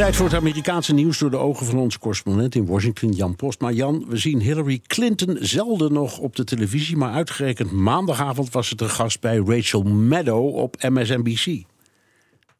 Tijd voor het Amerikaanse nieuws door de ogen van onze correspondent in Washington, Jan Postma. Jan, we zien Hillary Clinton zelden nog op de televisie, maar uitgerekend maandagavond was ze te gast bij Rachel Maddow op MSNBC.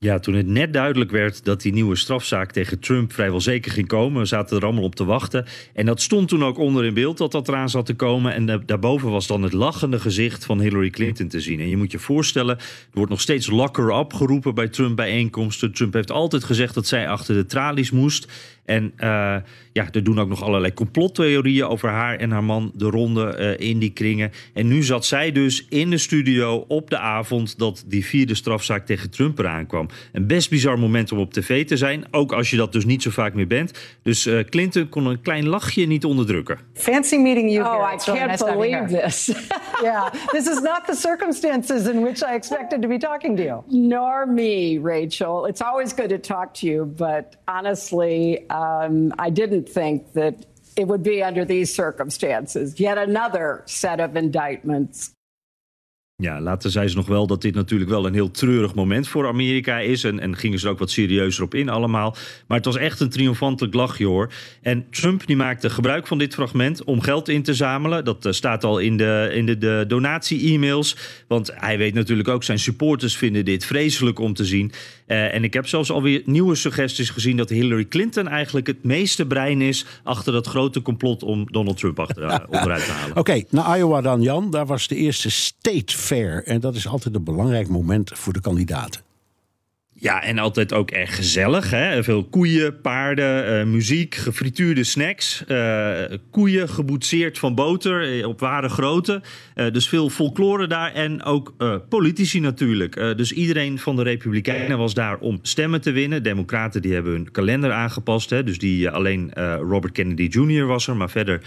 Ja, toen het net duidelijk werd dat die nieuwe strafzaak tegen Trump vrijwel zeker ging komen, we zaten er allemaal op te wachten. En dat stond toen ook onder in beeld dat dat eraan zat te komen. En daarboven was dan het lachende gezicht van Hillary Clinton te zien. En je moet je voorstellen, er wordt nog steeds locker up geroepen bij Trump bijeenkomsten. Trump heeft altijd gezegd dat zij achter de tralies moest. En uh, ja, er doen ook nog allerlei complottheorieën over haar en haar man de ronde uh, in die kringen. En nu zat zij dus in de studio op de avond dat die vierde strafzaak tegen Trump eraan kwam. Een best bizar moment om op tv te zijn, ook als je dat dus niet zo vaak meer bent. Dus uh, Clinton kon een klein lachje niet onderdrukken. Fancy meeting you oh, here. I can't nice believe this. yeah, this is not the circumstances in which I expected to be talking to you. Nor me, Rachel. It's always good to talk to you, but honestly, um, I didn't think that it would be under these circumstances. Yet another set of indictments. Ja, later zei ze nog wel dat dit natuurlijk wel een heel treurig moment voor Amerika is. En, en gingen ze er ook wat serieuzer op in allemaal. Maar het was echt een triomfantelijk lachje hoor. En Trump die maakte gebruik van dit fragment om geld in te zamelen. Dat uh, staat al in de, in de, de donatie-e-mails. Want hij weet natuurlijk ook, zijn supporters vinden dit vreselijk om te zien. Uh, en ik heb zelfs alweer nieuwe suggesties gezien dat Hillary Clinton eigenlijk het meeste brein is achter dat grote complot om Donald Trump achter, uh, onderuit te halen. Oké, okay, naar Iowa dan Jan. Daar was de eerste state fair. En dat is altijd een belangrijk moment voor de kandidaten. Ja, en altijd ook erg gezellig. Hè? Veel koeien, paarden, uh, muziek, gefrituurde snacks. Uh, koeien geboetseerd van boter op ware grootte. Dus veel folklore daar en ook politici natuurlijk. dus iedereen van de Republikeinen was daar om stemmen te winnen. Democraten die hebben hun kalender aangepast. Hè? Dus die, alleen Robert Kennedy Jr. was er, maar verder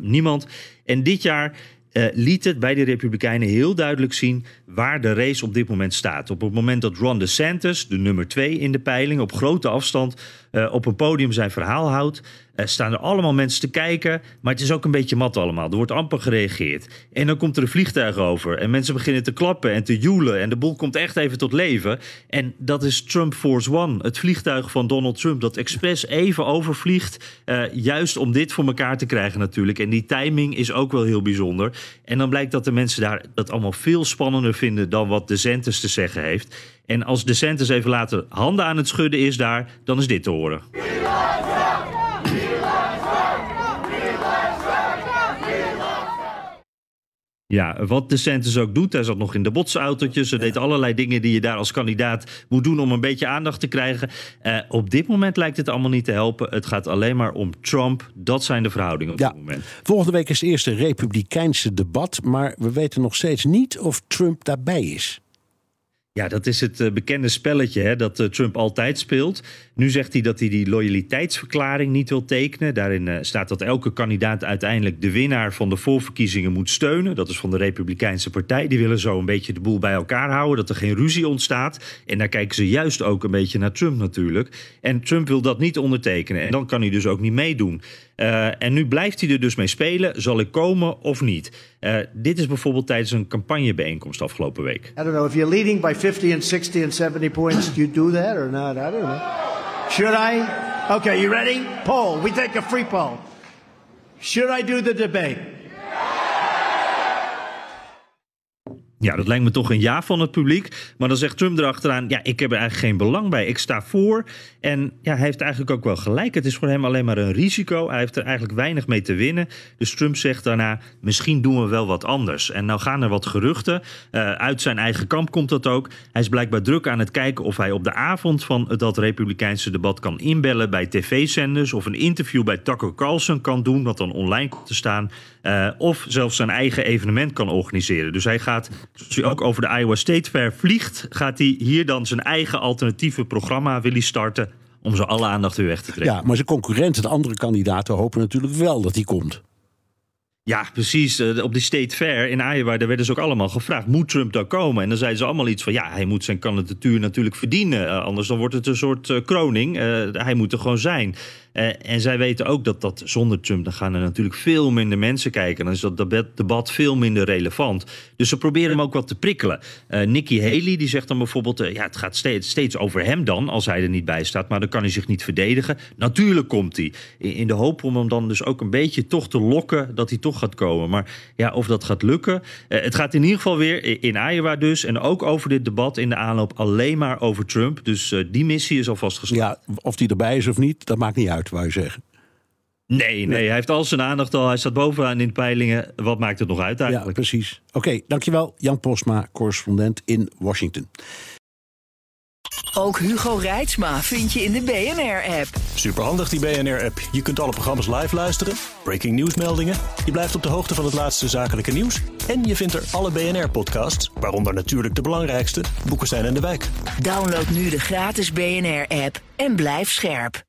niemand. En dit jaar uh, liet het bij de Republikeinen heel duidelijk zien waar de race op dit moment staat. Op het moment dat Ron DeSantis, de nummer twee in de peiling, op grote afstand uh, op een podium zijn verhaal houdt, uh, staan er allemaal mensen te kijken. Maar het is ook een beetje mat allemaal. Er wordt amper gereageerd. En dan komt er een vliegtuig over. En mensen beginnen te klappen en te joelen. En de boel komt echt even tot leven. En dat is Trump Force One. Het vliegtuig van Donald Trump. Dat expres even overvliegt. Uh, juist om dit voor elkaar te krijgen natuurlijk. En die timing is ook wel heel bijzonder. En dan blijkt dat de mensen daar dat allemaal veel spannender vinden dan wat de Santis te zeggen heeft. En als de Santis even later handen aan het schudden is daar, dan is dit te horen. Ja, wat de Santis ook doet. Hij zat nog in de botsautootjes. Ze deed allerlei dingen die je daar als kandidaat moet doen om een beetje aandacht te krijgen. Uh, op dit moment lijkt het allemaal niet te helpen. Het gaat alleen maar om Trump. Dat zijn de verhoudingen op ja. dit moment. Volgende week is het eerste Republikeinse debat. Maar we weten nog steeds niet of Trump daarbij is. Ja, dat is het uh, bekende spelletje hè, dat uh, Trump altijd speelt. Nu zegt hij dat hij die loyaliteitsverklaring niet wil tekenen. Daarin uh, staat dat elke kandidaat uiteindelijk de winnaar van de voorverkiezingen moet steunen. Dat is van de Republikeinse Partij. Die willen zo een beetje de boel bij elkaar houden, dat er geen ruzie ontstaat. En daar kijken ze juist ook een beetje naar Trump natuurlijk. En Trump wil dat niet ondertekenen. En dan kan hij dus ook niet meedoen. Uh, en nu blijft hij er dus mee spelen. Zal ik komen of niet? Uh, dit is bijvoorbeeld tijdens een campagnebijeenkomst afgelopen week. I don't know if you're leading by 50 and 60 and 70 points, do you do that or not? I don't know. Should I? Okay, you ready? Poll. We take a free poll. Should I do the debate? Ja, dat lijkt me toch een ja van het publiek. Maar dan zegt Trump erachteraan: ja, ik heb er eigenlijk geen belang bij. Ik sta voor. En ja, hij heeft eigenlijk ook wel gelijk. Het is voor hem alleen maar een risico. Hij heeft er eigenlijk weinig mee te winnen. Dus Trump zegt daarna: misschien doen we wel wat anders. En nou gaan er wat geruchten. Uh, uit zijn eigen kamp komt dat ook. Hij is blijkbaar druk aan het kijken of hij op de avond van dat Republikeinse debat kan inbellen bij tv-zenders. Of een interview bij Tucker Carlson kan doen, wat dan online komt te staan. Uh, of zelfs zijn eigen evenement kan organiseren. Dus hij gaat, zoals hij ook over de Iowa State Fair vliegt, gaat hij hier dan zijn eigen alternatieve programma willen starten. Om ze alle aandacht weer weg te trekken. Ja, maar zijn concurrenten, de andere kandidaten, hopen natuurlijk wel dat hij komt. Ja, precies. Eh, op die State Fair in Iowa, daar werden ze ook allemaal gevraagd: moet Trump daar komen? En dan zeiden ze allemaal iets van: ja, hij moet zijn kandidatuur natuurlijk verdienen. Uh, anders dan wordt het een soort uh, kroning. hij moet er gewoon zijn. En zij weten ook dat, dat zonder Trump, dan gaan er natuurlijk veel minder mensen kijken. Dan is dat debat veel minder relevant. Dus ze proberen hem ook wat te prikkelen. Nikki Haley die zegt dan bijvoorbeeld: ja, het gaat steeds, steeds over hem dan, als hij er niet bij staat. Maar dan kan hij zich niet verdedigen. Natuurlijk komt hij. In, de hoop om hem dan dus ook een beetje toch te lokken dat hij toch gaat komen. Maar ja, of dat gaat lukken. Uh, het gaat in ieder geval weer in Iowa dus. En ook over dit debat in de aanloop alleen maar over Trump. Dus uh, die missie is alvast geslaagd. Ja, of die erbij is of niet, dat maakt niet uit, wou je zeggen. Nee, nee, hij heeft al zijn aandacht al. Hij staat bovenaan in de peilingen. Wat maakt het nog uit eigenlijk? Ja, precies. Oké, dankjewel. Jan Postma, correspondent in Washington. Ook Hugo Reitsma vind je in de BNR-app. Superhandig die BNR-app. Je kunt alle programma's live luisteren, breaking nieuwsmeldingen. Je blijft op de hoogte van het laatste zakelijke nieuws. En je vindt er alle BNR-podcasts, waaronder natuurlijk de belangrijkste, Boeken zijn in de wijk. Download nu de gratis BNR-app en blijf scherp.